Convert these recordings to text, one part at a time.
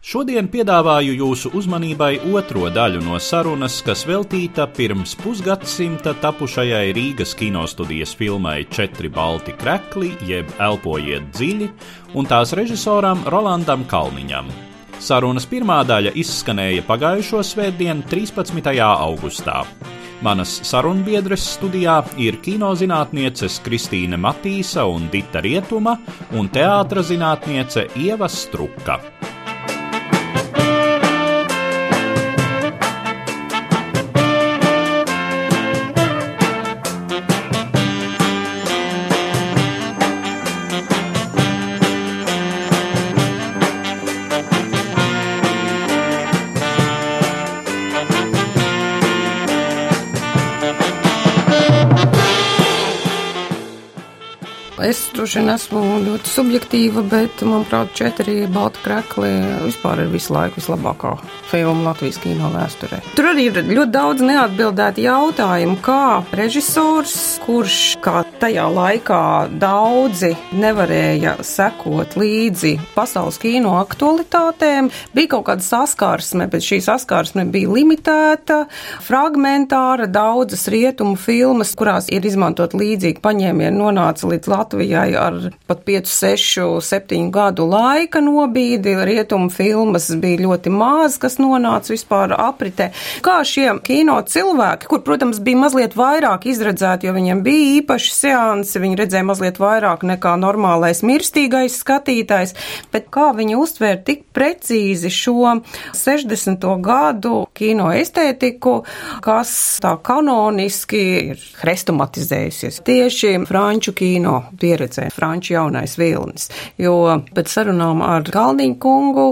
Šodien piedāvāju jūsu uzmanībai otro daļu no sarunas, kas veltīta pirms pusgadsimta tapušajai Rīgas kinostudijas filmai Četri balti krekli, jeb Elpojiet dziļi, un tās režisoram Rolandam Kalniņam. Sarunas pirmā daļa izskanēja pagājušo svētdienu, 13. augustā. Manas sarunbiedres studijā ir kinozinātnieces Kristīne Matīsa un Dita Rietuma un teātra zinātniece Ieva Struka. Droši vien esmu ļoti subjektīva, bet, manuprāt, četri balti krekli vispār ir visu laiku vislabākā filma Latvijas kino vēsturē. Tur arī ir ļoti daudz neatbildētu jautājumu, kā režisors, kurš kā tajā laikā daudzi nevarēja sekot līdzi pasaules kino aktualitātēm, bija kaut kāda saskarsme, bet šī saskarsme bija limitēta, fragmentāra, daudzas rietumu filmas, kurās ir izmantot līdzīgi paņēmieni, nonāca līdz Latvijai ar pat 5, 6, 7 gadu laika nobīdi. Rietumu filmas bija ļoti maz, kas nonāca vispār apritē. Kā šie kino cilvēki, kur, protams, bija mazliet vairāk izredzēti, jo viņiem bija īpaši seansi, viņi redzēja mazliet vairāk nekā normālais mirstīgais skatītājs, bet kā viņi uztvēra tik precīzi šo 60. gadu kino estētiku, kas tā kanoniski ir hrestomatizējusies tieši franču kino pieredzē, franču jaunais vilnis. Jo pēc sarunām ar Galniņu kungu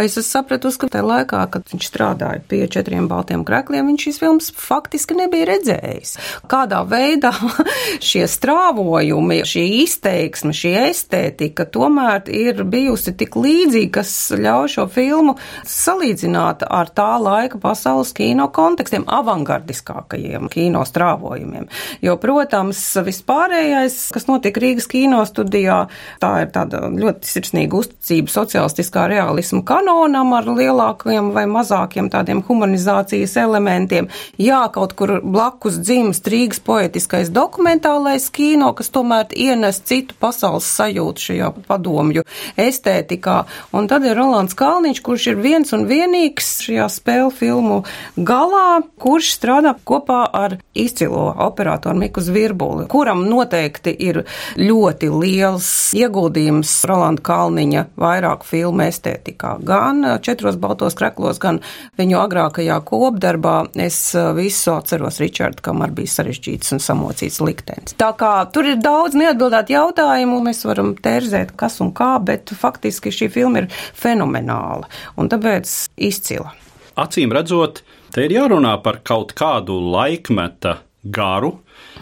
es sapratu, ka tajā laikā, kad viņš strādāja pie četriem baltiem krekliem, viņš šīs filmas faktiski nebija redzējis. Kādā veidā šie strāvojumi, šī izteiksme, šī estētika tomēr ir bijusi tik līdzīga, kas ļauj šo filmu salīdzināt ar tā laika pasaules kino kontekstiem, avangardiskākajiem kino strāvojumiem. Jo, protams, vispārējais, kas notika Rīgas kino studijā, tā ir tāda ļoti sirsnīga uzticība sociālistiskā realisma kanonam ar lielākiem vai mazākiem tādiem humanizācijas elementiem. Jā, kaut kur blakus dzimst Rīgas poetiskais dokumentālais kino, kas tomēr ienes citu pasaules sajūtu šajā padomju estētikā. Un tad ir Rolands Kalniņš, kurš ir viens un vienīgs šajā spēļu filmu galā, kurš strādā kopā ar izcilo operatoru Miku Zvirbuli, kuram noteikti ir ļoti liels ieguldījums Rolanda Kalniņa vairāk filmu estētikā. Gan četros baltos kreklos, gan viņu agrākajā kopdarbā es visu atceros Ričardu, kamēr bija sarežģīts un samocīts liktenis. Tā kā tur ir daudz neatbildētu jautājumu, mēs varam tērzēt, kas un kā, bet faktiski šī filma ir fenomenāla un tāpēc izcila. Acīm redzot, te ir jārunā par kaut kādu laikmeta garu,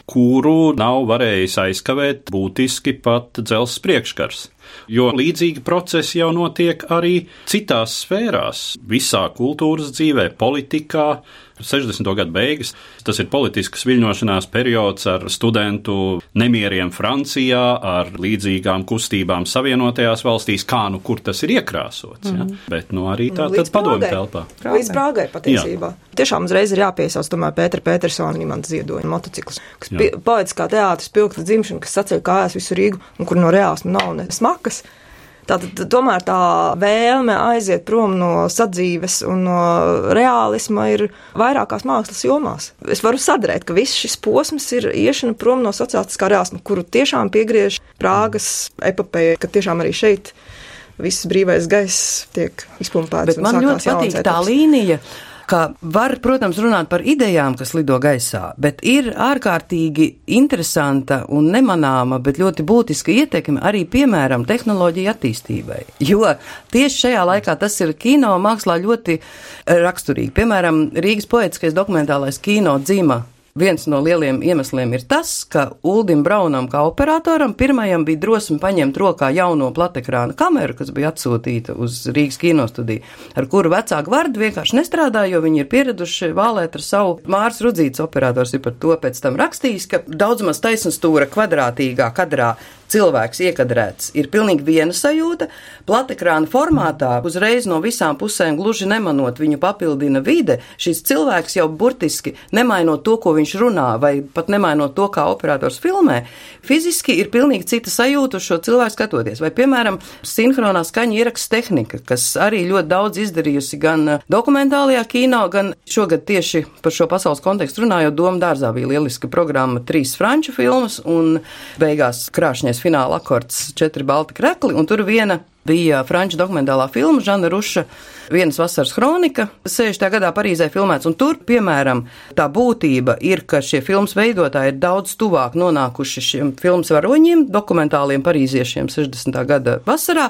kuru nav varējis aizkavēt būtiski pat dzelzs priekškars. Jo līdzīgi procesi jau notiek arī citās sfērās, visā kultūras dzīvē, politikā, 60. gadu beigas. Tas ir politisks viļņošanās periods ar studentu nemieriem Francijā, ar līdzīgām kustībām Savienotajās valstīs, kā nu kur tas ir iekrāsots. Mm. Ja? Bet nu, arī tā tad padomju telpā. Līdz Prāgai patiesībā. Jā. Tiešām uzreiz ir jāpiesauc tomēr Pētera Petersona imanta ziedoņa motocikls, kas poetiskā teātris pilkta dzimšana, kas saceļ kājās visu Rīgu un kur no reāls nav ne smakas. Tātad tomēr tā vēlme aiziet prom no sadzīves un no reālisma ir vairākās mākslas jomās. Es varu sadrēt, ka viss šis posms ir iešana prom no sociālistiskā reālisma, kuru tiešām piegriež Prāgas epopeja, ka tiešām arī šeit viss brīvais gaiss tiek izpumpēts. Bet man ļoti patīk tā līnija ka var, protams, runāt par idejām, kas lido gaisā, bet ir ārkārtīgi interesanta un nemanāma, bet ļoti būtiska ietekme arī, piemēram, tehnoloģija attīstībai. Jo tieši šajā laikā tas ir kino mākslā ļoti raksturīgi. Piemēram, Rīgas poetiskais dokumentālais kino dzīma viens no lieliem iemesliem ir tas, ka Uldim Braunam, kā operatoram, pirmajam bija drosme paņemt rokā jauno platekrāna kameru, kas bija atsūtīta uz Rīgas kinostudiju, ar kuru vecāku vārdu vienkārši nestrādāja, jo viņi ir pieraduši vālēt ar savu Mārs Rudzīts operators ir par to pēc tam rakstījis, ka daudz maz taisnstūra kvadrātīgā kadrā cilvēks iekadrēts, ir pilnīgi viena sajūta. Platekrāna formātā uzreiz no visām pusēm gluži nemanot viņu papildina vide. Šis cilvēks jau burtiski nemainot to, ko viņš runā, vai pat nemainot to, kā operators filmē, fiziski ir pilnīgi cita sajūta uz šo cilvēku skatoties. Vai, piemēram, sinhronā skaņa ieraksts tehnika, kas arī ļoti daudz izdarījusi gan dokumentālajā kino, gan šogad tieši par šo pasaules kontekstu runājot, Doma dārzā bija lieliska programma, trīs franču filmas un beigās krāšņais pirmais fināla akords, četri balti krekli, un tur viena bija franču dokumentālā filma Žana Ruša vienas vasaras kronika, 60. gadā Parīzē filmēts, un tur, piemēram, tā būtība ir, ka šie filmas veidotāji ir daudz tuvāk nonākuši šiem filmas varoņiem, dokumentāliem parīziešiem 60. gada vasarā,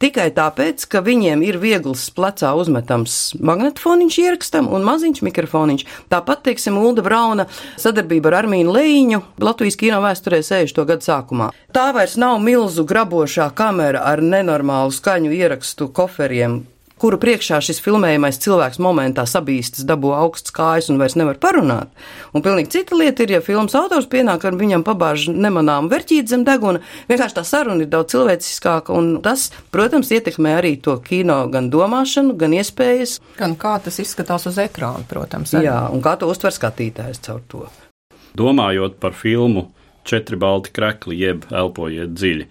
tikai tāpēc, ka viņiem ir viegls plecā uzmetams magnetofoniņš ierakstam un maziņš mikrofoniņš. Tāpat, teiksim, Ulda Brauna sadarbība ar Armīnu Leīņu Latvijas kino vēsturē 60. gadu sākumā. Tā vairs nav milzu grabošā kamera ar nenormālu skaņu ierakstu koferiem, kuru priekšā šis filmējamais cilvēks momentā sabīstas, dabū augsts kājas un vairs nevar parunāt. Un pilnīgi cita lieta ir, ja filmas autors pienāk ar viņam pabāž nemanām verķīt zem deguna, vienkārši tā saruna ir daudz cilvēciskāka, un tas, protams, ietekmē arī to kino gan domāšanu, gan iespējas. Gan kā tas izskatās uz ekrāna, protams. Arī. Jā, un kā to uztver skatītājs caur to. Domājot par filmu Četri balti krekli, jeb elpojiet dziļi,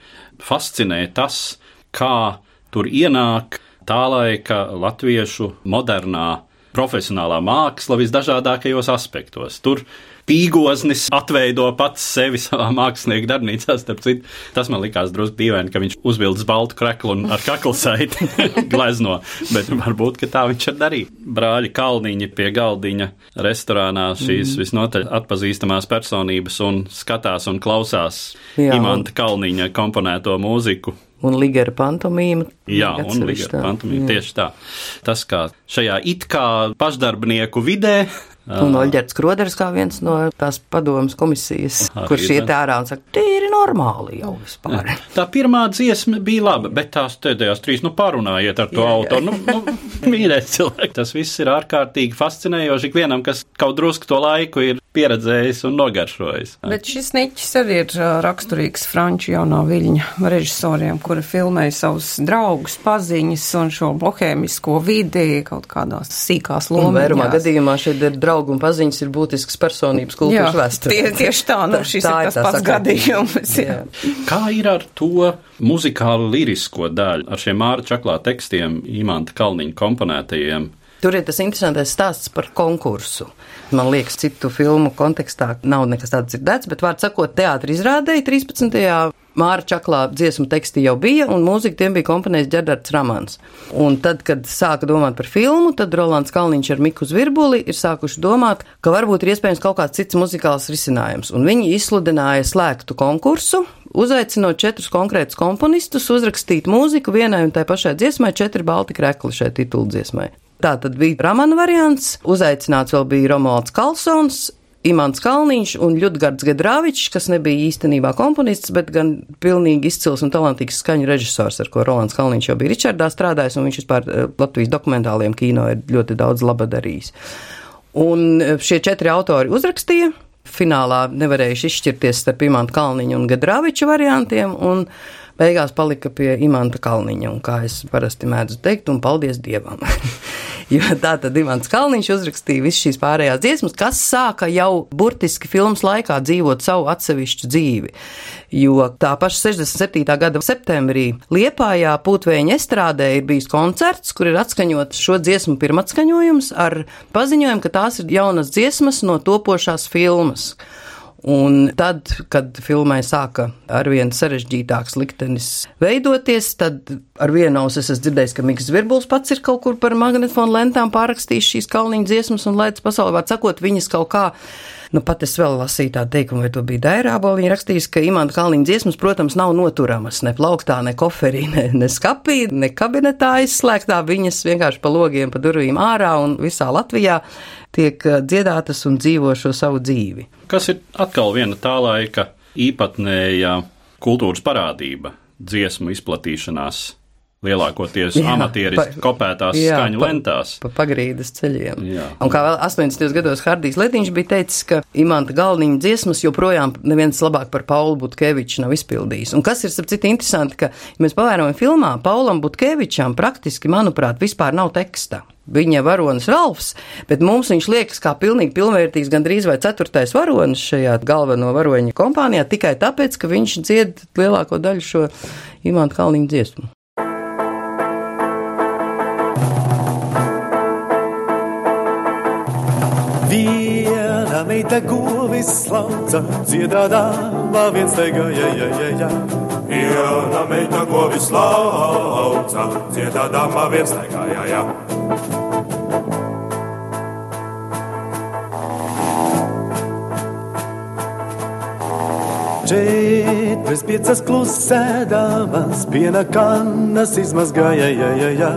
fascinē tas, kā tur ienāk tā laika latviešu modernā profesionālā māksla visdažādākajos aspektos. Tur pīgoznis atveido pats sevi savā mākslinieka darbnīcā. Starp citu, tas man likās drusku dīvaini, ka viņš uzvilcis baltu kreklu un ar kaklu saiti glezno, bet varbūt, tā viņš ir darījis. Brāļi Kalniņi pie galdiņa restorānā šīs mm. visnotaļ atpazīstamās personības un skatās un klausās Jā. Imanta Kalniņa komponēto mūziku un Ligera pantomīma. Jā, un Ligera pantomīma tieši tā. Tas, kā šajā it kā pašdarbnieku vidē Un Oļģerts Kroders kā viens no tās padomas komisijas, Arī, kurš iet ārā un saka, tīri normāli jau vispār. Tā pirmā dziesma bija laba, bet tās pēdējās trīs, nu parunājiet ar to jā, autoru. Nu, nu, mīļais cilvēks, tas viss ir ārkārtīgi fascinējoši ikvienam, kas kaut drusku to laiku ir pieredzējis un nogaršojis. Bet šis niķis arī ir raksturīgs franču jaunā viļņa režisoriem, kuri filmēja savus draugus, paziņas un šo bohēmisko vidi kaut kādās sīkās lomās. Vairumā gadījumā šeit ir draugi draugu un paziņas ir būtisks personības kultūras vēsturē. Tie, tieši tā, nu šis tā ir tas pats sakā. gadījums. Jā. Jā. Kā ir ar to muzikālu lirisko daļu, ar šiem Māra Čaklā tekstiem, Imanta Kalniņa komponētajiem? Tur ir tas interesantais stāsts par konkursu. Man liekas, citu filmu kontekstā nav nekas tāds dzirdēts, bet, vārds sakot, teātris izrādēja 13. Māra Čaklā dziesmu teksti jau bija, un mūziku tiem bija komponējis Džerdards Ramans. Un tad, kad sāka domāt par filmu, tad Rolands Kalniņš ar Miku Zvirbuli ir sākuši domāt, ka varbūt ir iespējams kaut kāds cits muzikāls risinājums. Un viņi izsludināja slēgtu konkursu, uzaicinot četrus konkrētus komponistus uzrakstīt mūziku vienai un tai pašai dziesmai, četri balti krekli šai titulu dziesmai. Tā tad bija Ramana variants, uzaicināts vēl bija Romualds Kalsons, Imants Kalniņš un Ļudgards Gedrāvičs, kas nebija īstenībā komponists, bet gan pilnīgi izcils un talantīgs skaņu režisors, ar ko Rolands Kalniņš jau bija Ričardā strādājis, un viņš vispār eh, Latvijas dokumentāliem kino ir ļoti daudz laba darījis. Un eh, šie četri autori uzrakstīja. Finālā nevarējuši izšķirties starp Imanta Kalniņa un Gedrāviča variantiem, un beigās palika pie Imanta Kalniņa, un kā es parasti mēdzu teikt, un paldies Dievam. jo tā tad Imants Kalniņš uzrakstīja visas šīs pārējās dziesmas, kas sāka jau burtiski filmas laikā dzīvot savu atsevišķu dzīvi. Jo tā paša 67. gada septembrī Liepājā Pūtvēņa estrādē ir bijis koncerts, kur ir atskaņots šo dziesmu pirmatskaņojums ar paziņojumu, ka tās ir jaunas dziesmas no topošās filmas. Un tad, kad filmai sāka arvien sarežģītāks liktenis veidoties, tad ar vienu ausu es esmu dzirdējis, ka Mikls Zvirbuls pats ir kaut kur par magnetofonu lentām pārrakstījis šīs kalniņa dziesmas un laicis pasaulē, var sakot, viņas kaut kā. Nu, pat es vēl lasīju tādu teikumu, vai to bija Dairābo. Viņa rakstījis, ka imanta kalniņa dziesmas, protams, nav noturamas ne plauktā, ne koferī, ne, ne skapī, ne kabinetā izslēgtā. Viņas vienkārši pa logiem, pa durvīm ārā un visā Latvijā tiek eh, dziedātas un dzīvo šo savu dzīvi. Kas ir atkal viena tā laika īpatnēja kultūras parādība, dziesmu izplatīšanās lielākoties jā, amatieris kopētās jā, skaņu pa, lentās. Pa pagrīdes ceļiem. Jā. Un kā vēl 80. gados Hardijs Letiņš bija teicis, ka Imanta Galniņa dziesmas joprojām neviens labāk par Paulu Butkeviču nav izpildījis. Un kas ir, starp citu, interesanti, ka, ja mēs pavērojam filmā, Paulam Butkevičam praktiski, manuprāt, vispār nav teksta. Viņa varonis Ralfs, bet mums viņš liekas kā pilnīgi pilnvērtīgs, gandrīz vai ceturtais varonis šajā galveno varoņa kompānijā, tikai tāpēc, ka viņš dzied lielāko daļu šo Imanta Kalniņa dziesmu. Viena meita govis slauca, dziedādāmā viens teiga, ja, ja, ja, ja. Viena meita govis slauca, dziedādāmā viens teiga, ja, ja. Četras piecas klusēdāmas, piena kannas izmazgāja, ja, ja, ja.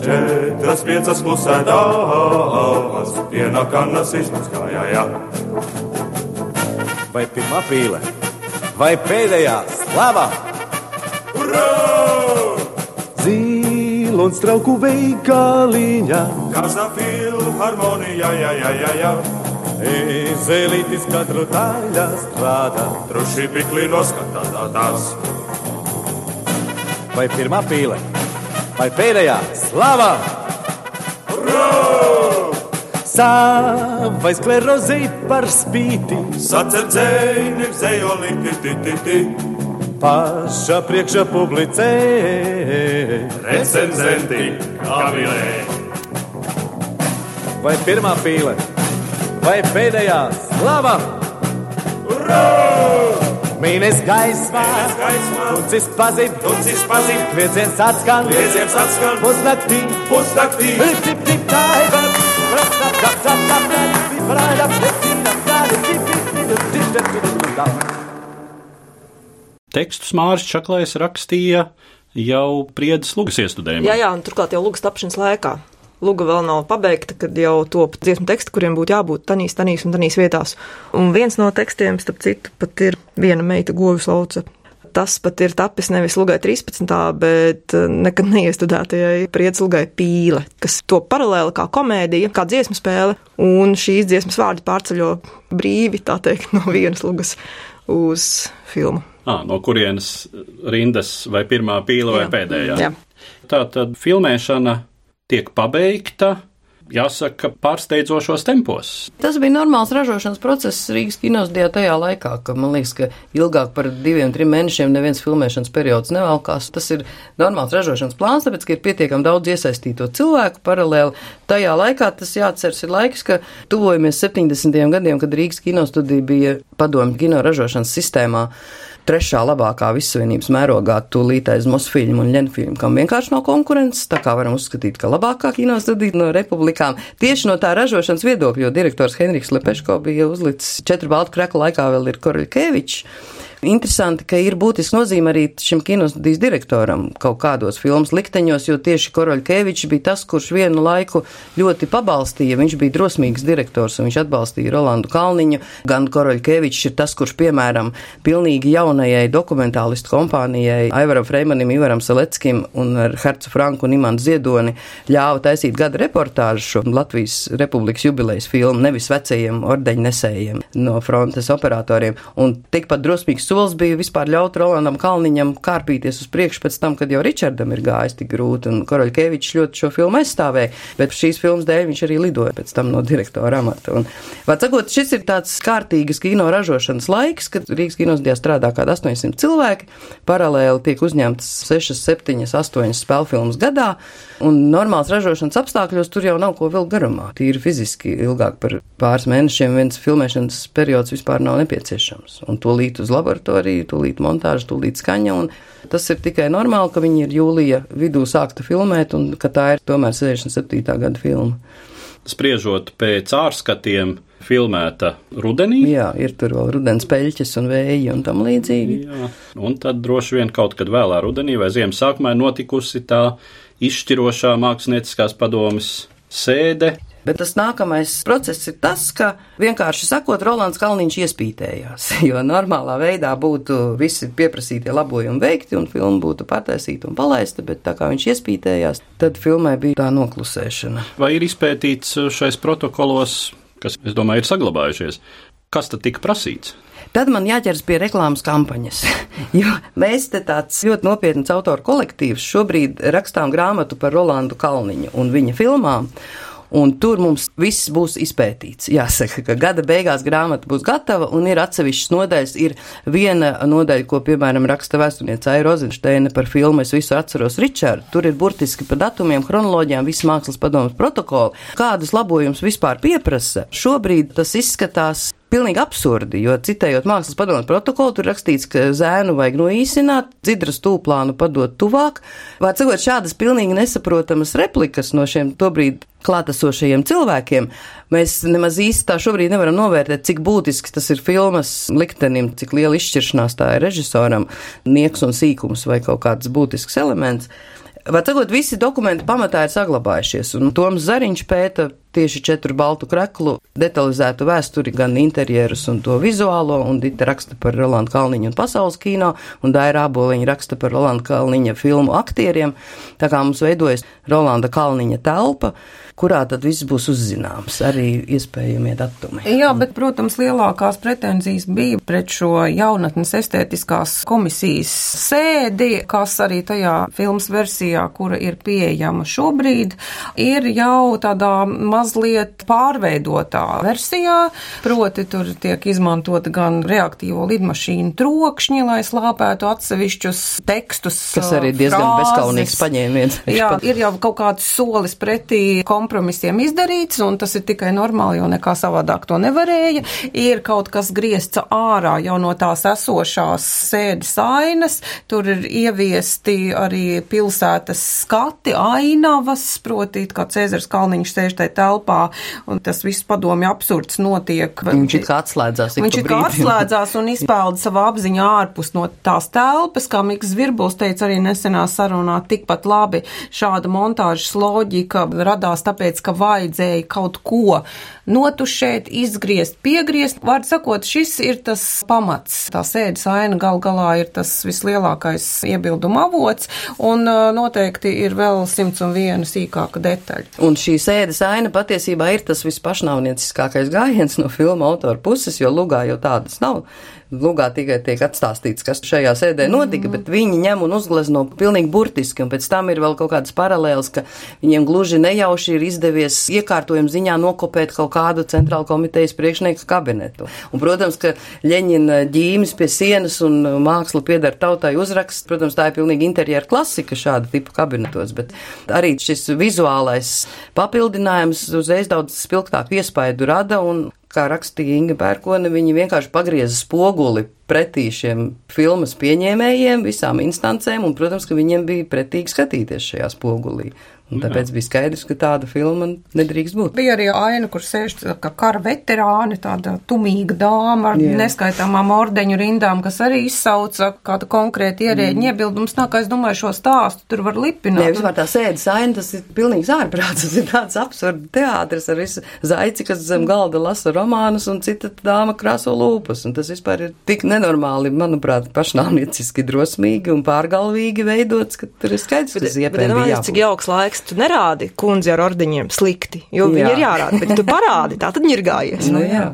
Četras piecas klusēdāmas, piena kannas izmazgāja, ja. Vai pirmā pīle, vai pēdējā slava? Zīlons trauku veikaliņā, Kaza filharmonija, ja, ja, ja, ja. Zelītis katru daļā strādā, droši pikli noskatās. Vai pirmā pīle, vai pēdējā slava? Savai sklerozei par spīti, sacerdzēji, zejoli, ti, ti, ti, ti. Paša priekšā publicē, recenzenti, kavilē. Vai pirmā pīle? vai pēdējā slava? Mīnēs gaismā, tuncis pazīt, tuncis pazīt, kvieciens atskan, kvieciens atskan, pusnaktī, pusnaktī, tip, tip, taiva, prasa, tap, tap, tap, tap, prāda, pecīna, prāda, tip, tip, tip, tip, tip, tip, tip, Tekstus Mārcis Čaklais rakstīja jau priedes lugas iestudējumā. Jā, jā, un turklāt jau lugas tapšanas laikā. Luga vēl nav pabeigta, kad jau top dziesmu teksti, kuriem būtu jābūt tanīs, tanīs un tanīs vietās. Un viens no tekstiem, starp citu, pat ir viena meita govis lauca. Tas pat ir tapis nevis Lugai 13. bet eh, nekad neiestudētajai prieclugai pīle, kas to paralēli kā komēdija, kā dziesmu spēle, un šīs dziesmas vārdi pārceļo brīvi, tā teikt, no vienas lugas uz filmu. À, no kurienes rindas vai pirmā pīle vai Jā. pēdējā? Jā. Tā tad filmēšana tiek pabeigta. Jāsaka, pārsteidzošos tempos. Tas bija normāls ražošanas process Rīgas kinostudijā tajā laikā, ka man liekas, ka ilgāk par diviem, trim mēnešiem neviens filmēšanas periods nevelkās. Tas ir normāls ražošanas plāns, tāpēc, ka ir pietiekami daudz iesaistīto cilvēku paralēli. Tajā laikā tas jāatceras ir laiks, ka tuvojamies 70. gadiem, kad Rīgas kinostudija bija padomju kino ražošanas sistēmā trešā labākā vissavienības mērogā tūlītais Mosfilmu un Ļenfilmu, kam vienkārši nav konkurences, tā kā varam uzskatīt, ka labākā kinostudija no republikām. Tieši no tā ražošanas viedokļa, jo direktors Henriks Lepeško bija uzlicis četru baltu kreklu laikā vēl ir Koroļkevičs. Interesanti, ka ir būtiski nozīme arī šim kinostudijas direktoram kaut kādos filmas likteņos, jo tieši Koroļkevičs bija tas, kurš vienu laiku ļoti pabalstīja. Viņš bija drosmīgs direktors un viņš atbalstīja Rolandu Kalniņu. Gan Koroļkevičs ir tas, kurš, piemēram, pilnīgi jaunajai dokumentālistu kompānijai Aivaram Freimanim, Ivaram Seleckim un ar Hercu Franku un Imantu Ziedoni ļāva taisīt gada reportāžu Latvijas Republikas jubilejas filmu nevis vecajiem ordeņnesējiem no frontes operatoriem. Un tikpat drosmīgs solis bija vispār ļaut Rolandam Kalniņam kārpīties uz priekšu pēc tam, kad jau Ričardam ir gājis tik grūti, un Koroļkevičs ļoti šo filmu aizstāvēja, bet šīs filmas dēļ viņš arī lidoja pēc tam no direktora amata. Un, var sakot, šis ir tāds kārtīgas kino ražošanas laiks, kad Rīgas kinostudijā strādā kādi 800 cilvēki, paralēli tiek uzņemtas 6, 7, 8 spēlfilmas gadā, un normāls ražošanas apstākļos tur jau nav ko vēl garumā. Tīri fiziski ilgāk par pāris mēnešiem viens filmēšanas periods vispār nav nepieciešams, un to līt uz laboratoriju laboratorija, tūlīt montāža, tūlīt skaņa. Tas ir tikai normāli, ka viņi ir jūlija vidū sākta filmēt un ka tā ir tomēr 67. gada filma. Spriežot pēc ārskatiem, filmēta rudenī. Jā, ir tur vēl rudens peļķes un vēji un tam līdzīgi. Jā, un tad droši vien kaut kad vēlā rudenī vai ziemas sākumā notikusi tā izšķirošā mākslinieckās padomas sēde. Bet tas nākamais process ir tas, ka vienkārši sakot, Rolands Kalniņš iespītējās. Jo normālā veidā būtu visi pieprasītie labojumi veikti un filma būtu pataisīta un palaista, bet tā kā viņš iespītējās, tad filmai bija tā noklusēšana. Vai ir izpētīts šais protokolos, kas, es domāju, ir saglabājušies? Kas tad tika prasīts? Tad man jāķers pie reklāmas kampaņas. Jo mēs te tāds ļoti nopietns autoru kolektīvs šobrīd rakstām grāmatu par Rolandu Kalniņu un viņa filmām. Un tur mums viss būs izpētīts. Jāsaka, ka gada beigās grāmata būs gatava un ir atsevišķas nodaļas. Ir viena nodaļa, ko, piemēram, raksta vēsturniece Aira Rozensteina par filmu Es visu atceros Ričārdu. Tur ir burtiski pa datumiem, chronoloģijām, viss mākslas padomas protokoli. Kādus labojumus vispār pieprasa? Šobrīd tas izskatās pilnīgi absurdi, jo citējot mākslas padomu protokolu, tur rakstīts, ka zēnu vajag noīsināt, dzidras tūplānu padot tuvāk. Vai cikot šādas pilnīgi nesaprotamas replikas no šiem tobrīd klātesošajiem cilvēkiem, mēs nemaz īsti tā šobrīd nevaram novērtēt, cik būtisks tas ir filmas liktenim, cik liela izšķiršanās tā ir režisoram, nieks un sīkums vai kaut kāds būtisks elements. Tagad visi dokumenti pamatā ir saglabājušies, un Toms Zariņš pēta tieši četru baltu kreklu detalizētu vēsturi, gan interjerus un to vizuālo, un Dita raksta par Rolandu Kalniņu un pasaules kino, un Daira Āboliņa raksta par Rolanda Kalniņa filmu aktieriem. Tā kā mums veidojas Rolanda Kalniņa telpa, kurā tad viss būs uzzināms, arī iespējamie datumi. Jā, bet, protams, lielākās pretenzijas bija pret šo jaunatnes estētiskās komisijas sēdi, kas arī tajā filmas versijā, kura ir pieejama šobrīd, ir jau tādā mazliet pārveidotā versijā, proti tur tiek izmantota gan reaktīvo lidmašīnu trokšņi, lai slāpētu atsevišķus tekstus. Kas arī diezgan frāzes. bezkaunīgs paņēmiens. Jā, ir jau kaut kāds solis pretī kom kompromisiem izdarīts, un tas ir tikai normāli, jo nekā savādāk to nevarēja. Ir kaut kas griezts ārā jau no tās esošās sēdes ainas, tur ir ieviesti arī pilsētas skati, ainavas, proti, kā Cēzars Kalniņš sēž tajā telpā, un tas viss padomju absurds notiek. Viņš ir kā atslēdzās. Viņš ir kā atslēdzās un izpelda savu apziņu ārpus no tās telpas, kā Miks Virbuls teica arī nesenā sarunā, tikpat labi šāda montāžas loģika radās tāpēc, tāpēc, ka vajadzēja kaut ko notušēt, izgriezt, piegriezt. Vārds sakot, šis ir tas pamats. Tā sēdes aina gal galā ir tas vislielākais iebilduma avots, un noteikti ir vēl simts un viena sīkāka detaļa. Un šī sēdes aina patiesībā ir tas vispašnāvnieciskākais gājiens no filma autora puses, jo lugā jau tādas nav. Lūgā tikai tiek atstāstīts, kas šajā sēdē notika, mm. bet viņi ņem un uzglezno pilnīgi burtiski, un pēc tam ir vēl kaut kādas paralēlas, ka viņiem gluži nejauši ir izdevies iekārtojuma ziņā nokopēt kaut kādu centrālu komitejas priekšnieku kabinetu. Un, protams, ka Ļeņina ģīmis pie sienas un māksla piedara tautai uzraksts, protams, tā ir pilnīgi interjera klasika šāda tipa kabinetos, bet arī šis vizuālais papildinājums uzreiz daudz spilgtāku iespaidu rada un kā rakstīja Inga Pērkone, viņi vienkārši pagrieza spoguli pretī šiem filmas pieņēmējiem, visām instancēm, un, protams, ka viņiem bija pretīgi skatīties šajā spogulī. Un tāpēc bija skaidrs, ka tāda filma nedrīkst būt. Bija arī aina, kur sēž kā kara veterāni, tāda tumīga dāma ar Jā. neskaitāmām ordeņu rindām, kas arī izsauca kādu konkrētu ierēģi mm. iebildums. Nā, kā es domāju, šo stāstu tur var lipināt. Nē, vispār tā sēdes aina, tas ir pilnīgs ārprāts, tas ir tāds absurds teātris ar visu zaici, kas zem galda lasa romānus un cita dāma krāso lūpas. Un tas vispār ir tik nenormāli, manuprāt, pašnāvnieciski drosmīgi un pārgalvīgi veidots, ka tur ir skaidrs, ka tas iepēja. Cik jauks laiks liekas, tu nerādi kundzi ar ordeņiem slikti, jo jā. viņi ir jārāda, bet tu parādi, tā tad ņirgājies. Nu, jā.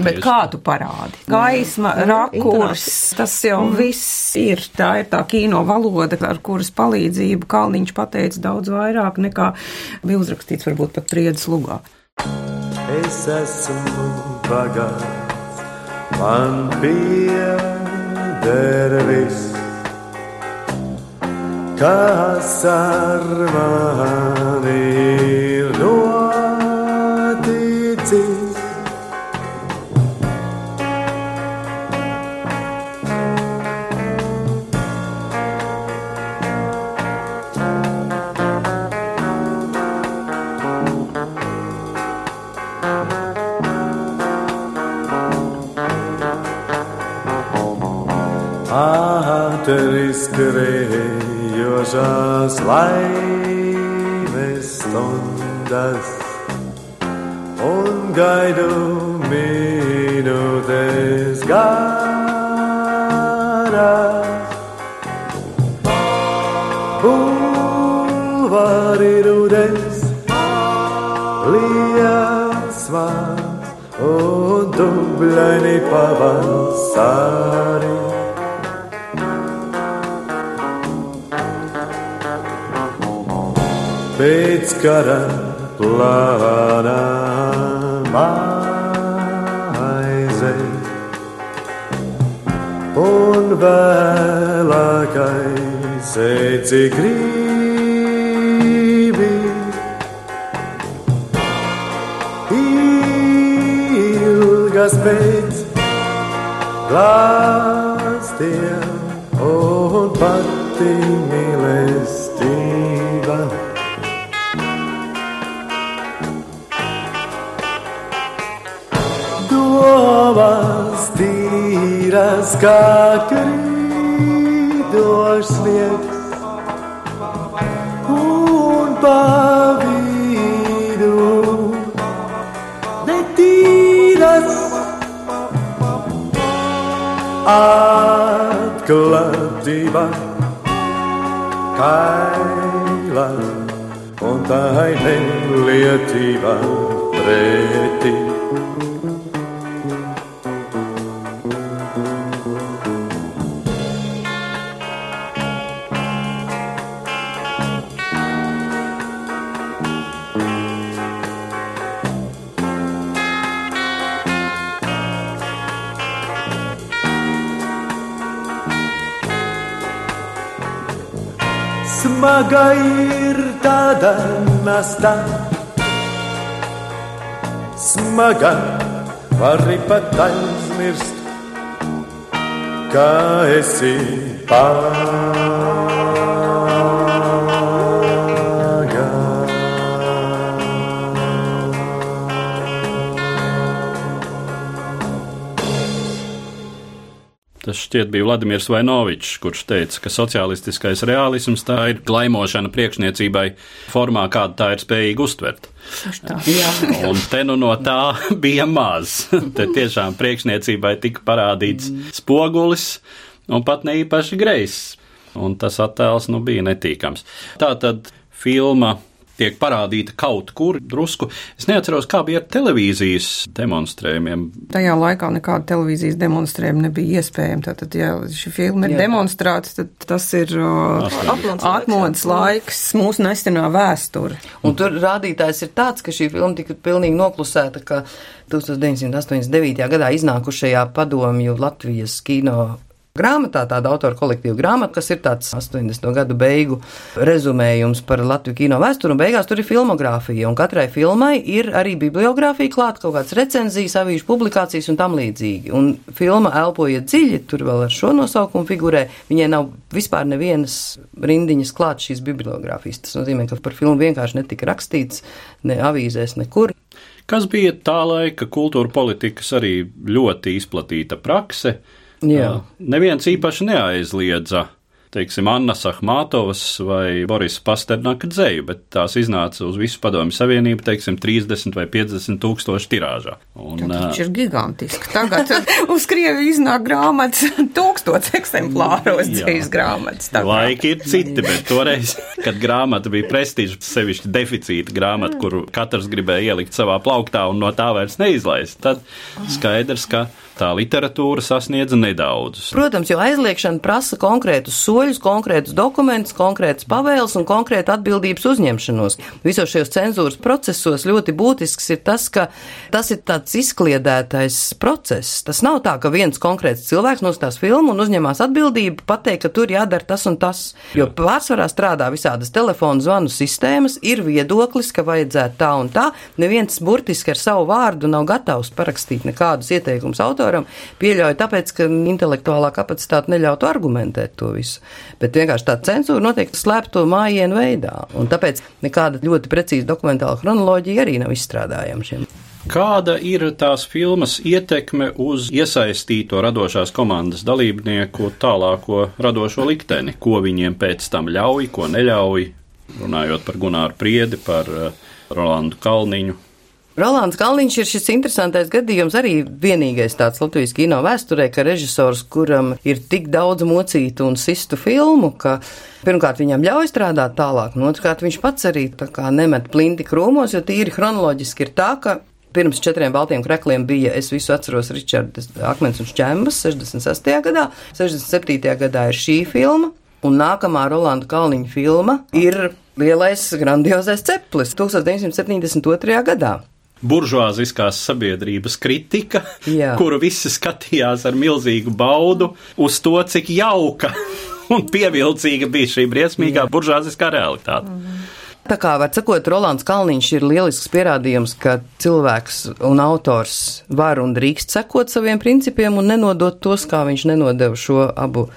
Bet kā tu parādi? Gaisma, rakurs, tas jau mm. viss ir. Tā ir tā kino valoda, ar kuras palīdzību Kalniņš pateica daudz vairāk nekā bija uzrakstīts varbūt pat priedes lugā. Es esmu bagāts, man pieder viss kas ar Just Leib ist und das kara plānā maize un vēlākais eci gribi. Ilgas pēc glāstiem un pati mīlestība. Domas tīras kā krītošs sniegs un pavīdu netīras atklātība kaila un tā nelietība pretī. Smaga ir tāda nasta, smaga vari pat aizmirst, kā esi Tas šķiet bija Vladimirs Vainovičs, kurš teica, ka sociālistiskais realisms tā ir glaimošana priekšniecībai formā, kādu tā ir spējīga uztvert. Un te nu no tā bija maz. Te tiešām priekšniecībai tika parādīts spogulis un pat ne īpaši greizs. Un tas attēls nu bija netīkams. Tā tad filma tiek parādīta kaut kur drusku. Es neatceros, kā bija ar televīzijas demonstrējumiem. Tajā laikā nekāda televīzijas demonstrējuma nebija iespējama. Tātad, ja šī filma ir demonstrēta, tad tas ir atmodas laiks, mūsu nesenā vēsture. Un tur rādītājs ir tāds, ka šī filma tika pilnīgi noklusēta, ka 1989. gadā iznākušajā padomju Latvijas kino grāmatā, tāda autora kolektīva grāmata, kas ir tāds 80. gadu beigu rezumējums par Latviju kino vēsturi, un beigās tur ir filmogrāfija, un katrai filmai ir arī bibliogrāfija klāt, kaut kāds recenzijas, avīžu publikācijas un tam līdzīgi. Un filma elpojiet dziļi, tur vēl ar šo nosaukumu figurē, viņai nav vispār nevienas rindiņas klāt šīs bibliogrāfijas. Tas nozīmē, ka par filmu vienkārši netika rakstīts ne avīzēs, nekur. Kas bija tā laika kultūra politikas arī ļoti izplatīta prakse. Jā. Neviens īpaši neaizliedza, teiksim, Anna Sahmatovas vai Boris Pasternaka dzēju, bet tās iznāca uz visu padomju savienību, teiksim, 30 vai 50 tūkstoši tirāžā. Un, Tas ir gigantiski. Tagad uz Krieviju iznāk grāmatas tūkstots eksemplāros dzīves grāmatas. Kā- Laiki ir citi, bet toreiz, kad grāmata bija prestiža, sevišķi deficīta grāmata, kuru katrs gribēja ielikt savā plauktā un no tā vairs neizlaist, tad skaidrs, ka tā literatūra sasniedza nedaudzus. Protams, jo aizliekšana prasa konkrētus soļus, konkrētus dokumentus, konkrētas pavēles un konkrētu atbildības uzņemšanos. Visos šajos cenzūras procesos ļoti būtisks ir tas, ka tas ir tāds izkliedētais process. Tas nav tā, ka viens konkrēts cilvēks nostās filmu un uzņemās atbildību pateikt, ka tur jādara tas un tas. Jo pārsvarā strādā visādas telefonu zvanu sistēmas, ir viedoklis, ka vajadzētu tā un tā. Neviens burtiski ar savu vārdu nav gatavs parakstīt nekādus ieteikumus autoram. Pieļauju tāpēc, ka intelektuālā kapacitāte neļautu argumentēt to visu. Bet vienkārši tā cenzūra notiek slēpto mājienu veidā. Un tāpēc nekāda ļoti precīza dokumentāla chronoloģija arī nav izstrādājama šiem. Kāda ir tās filmas ietekme uz iesaistīto radošās komandas dalībnieku tālāko radošo likteni? Ko viņiem pēc tam ļauj, ko neļauj? Runājot par Gunāru Priedi, par uh, Rolandu Kalniņu, Rolands Kalniņš ir šis interesantais gadījums, arī vienīgais tāds Latvijas kino vēsturē, ka režisors, kuram ir tik daudz mocītu un sistu filmu, ka pirmkārt viņam ļauj strādāt tālāk, un otrkārt viņš pats arī tā kā nemet plinti krūmos, jo tīri chronoloģiski ir tā, ka Pirms četriem baltiem krekliem bija, es visu atceros, Ričards Akmens un Šķembas 66. gadā, 67. gadā ir šī filma, un nākamā Rolanda Kalniņa filma ir Lielais grandiozais ceplis 1972. gadā buržuāziskās sabiedrības kritika, Jā. kuru visi skatījās ar milzīgu baudu uz to, cik jauka un pievilcīga bija šī briesmīgā buržuāziskā realitāte. Mm. Tā kā var sakot, Rolands Kalniņš ir lielisks pierādījums, ka cilvēks un autors var un drīkst sekot saviem principiem un nenodot tos, kā viņš nenodeva šo abu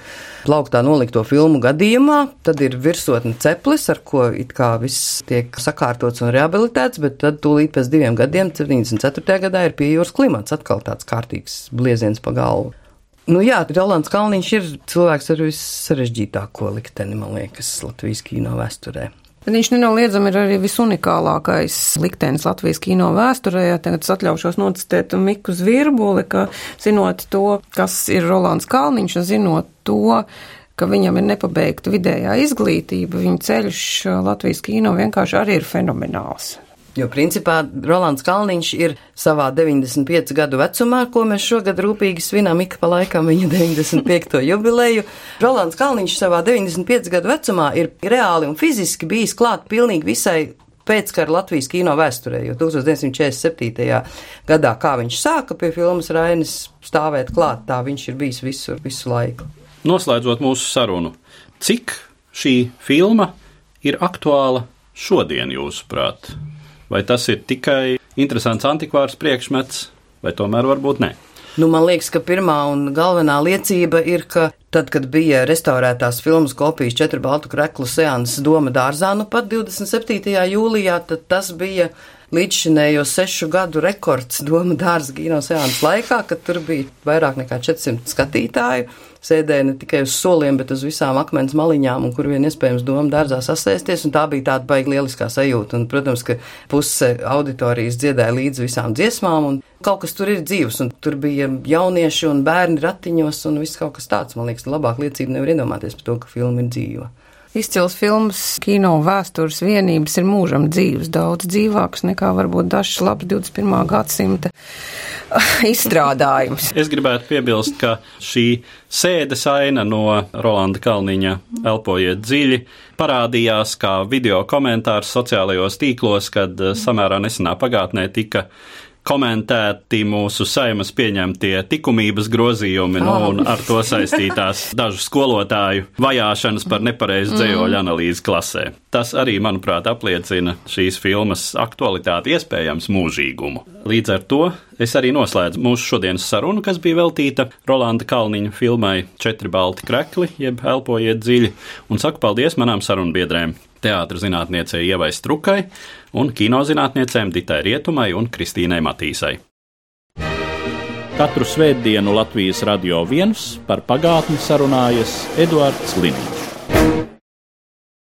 plauktā nolikto filmu gadījumā. Tad ir virsotne ceplis, ar ko it kā viss tiek sakārtots un rehabilitēts, bet tad tūlīt pēc diviem gadiem, 74. gadā, ir pie jūras klimats atkal tāds kārtīgs blieziens pa galvu. Nu jā, Rolands Kalniņš ir cilvēks ar vissarežģītāko likteni, man liekas, Latvijas kino vēsturē. Bet viņš nenoliedzami ir arī visunikālākais liktenis Latvijas kino vēsturē. Tagad es atļaušos nocitēt Miku Zvirbuli, ka zinot to, kas ir Rolands Kalniņš, un zinot to, ka viņam ir nepabeigta vidējā izglītība, viņa ceļš Latvijas kino vienkārši arī ir fenomenāls. Jo principā Rolands Kalniņš ir savā 95 gadu vecumā, ko mēs šogad rūpīgi svinām ik pa laikam viņa 95. jubileju. Rolands Kalniņš savā 95 gadu vecumā ir reāli un fiziski bijis klāt pilnīgi visai pēckara Latvijas kino vēsturē, jo 1947. gadā, kā viņš sāka pie filmas Rainis stāvēt klāt, tā viņš ir bijis visur, visu laiku. Noslēdzot mūsu sarunu, cik šī filma ir aktuāla šodien, jūsuprāt? Vai tas ir tikai interesants antikvārs priekšmets, vai tomēr varbūt ne? Nu, man liekas, ka pirmā un galvenā liecība ir, ka tad, kad bija restaurētās filmas kopijas četru baltu kreklu seanses Doma dārzā, nu pat 27. jūlijā, tad tas bija līdzšinējo sešu gadu rekords Doma dārza kino seanses laikā, kad tur bija vairāk nekā 400 skatītāju. Sēdēja ne tikai uz soliem, bet uz visām akmens maliņām, un kur vien iespējams doma dārzā sasēsties, un tā bija tāda baigi lieliskā sajūta. Un, protams, ka puse auditorijas dziedāja līdz visām dziesmām, un kaut kas tur ir dzīves, un tur bija jaunieši un bērni ratiņos, un viss kaut kas tāds, man liekas, labāk liecība nevar iedomāties par to, ka filma ir dzīva. Izcils filmas, kino vēstures vienības ir mūžam dzīves, daudz dzīvāks nekā varbūt dažs labs 21. gadsimta izstrādājums. Es gribētu piebilst, ka šī sēdes aina no Rolanda Kalniņa Elpojiet dziļi parādījās kā video komentārs sociālajos tīklos, kad samērā nesenā pagātnē tika komentēti mūsu saimas pieņemtie likumības grozījumi nu, un ar to saistītās dažu skolotāju vajāšanas par nepareizu dzējoļu analīzi klasē. Tas arī, manuprāt, apliecina šīs filmas aktualitāti, iespējams, mūžīgumu. Līdz ar to es arī noslēdzu mūsu šodienas sarunu, kas bija veltīta Rolanda Kalniņa filmai Četri balti krekli, jeb Elpojiet dziļi, un saku paldies manām sarunbiedrēm teātris zinātniecei Ievai Strukai un kinozinātniecēm Ditai Rietumai un Kristīnai Matīsai. Katru svētdienu Latvijas radio viens par pagātni sarunājas Eduards Līniju.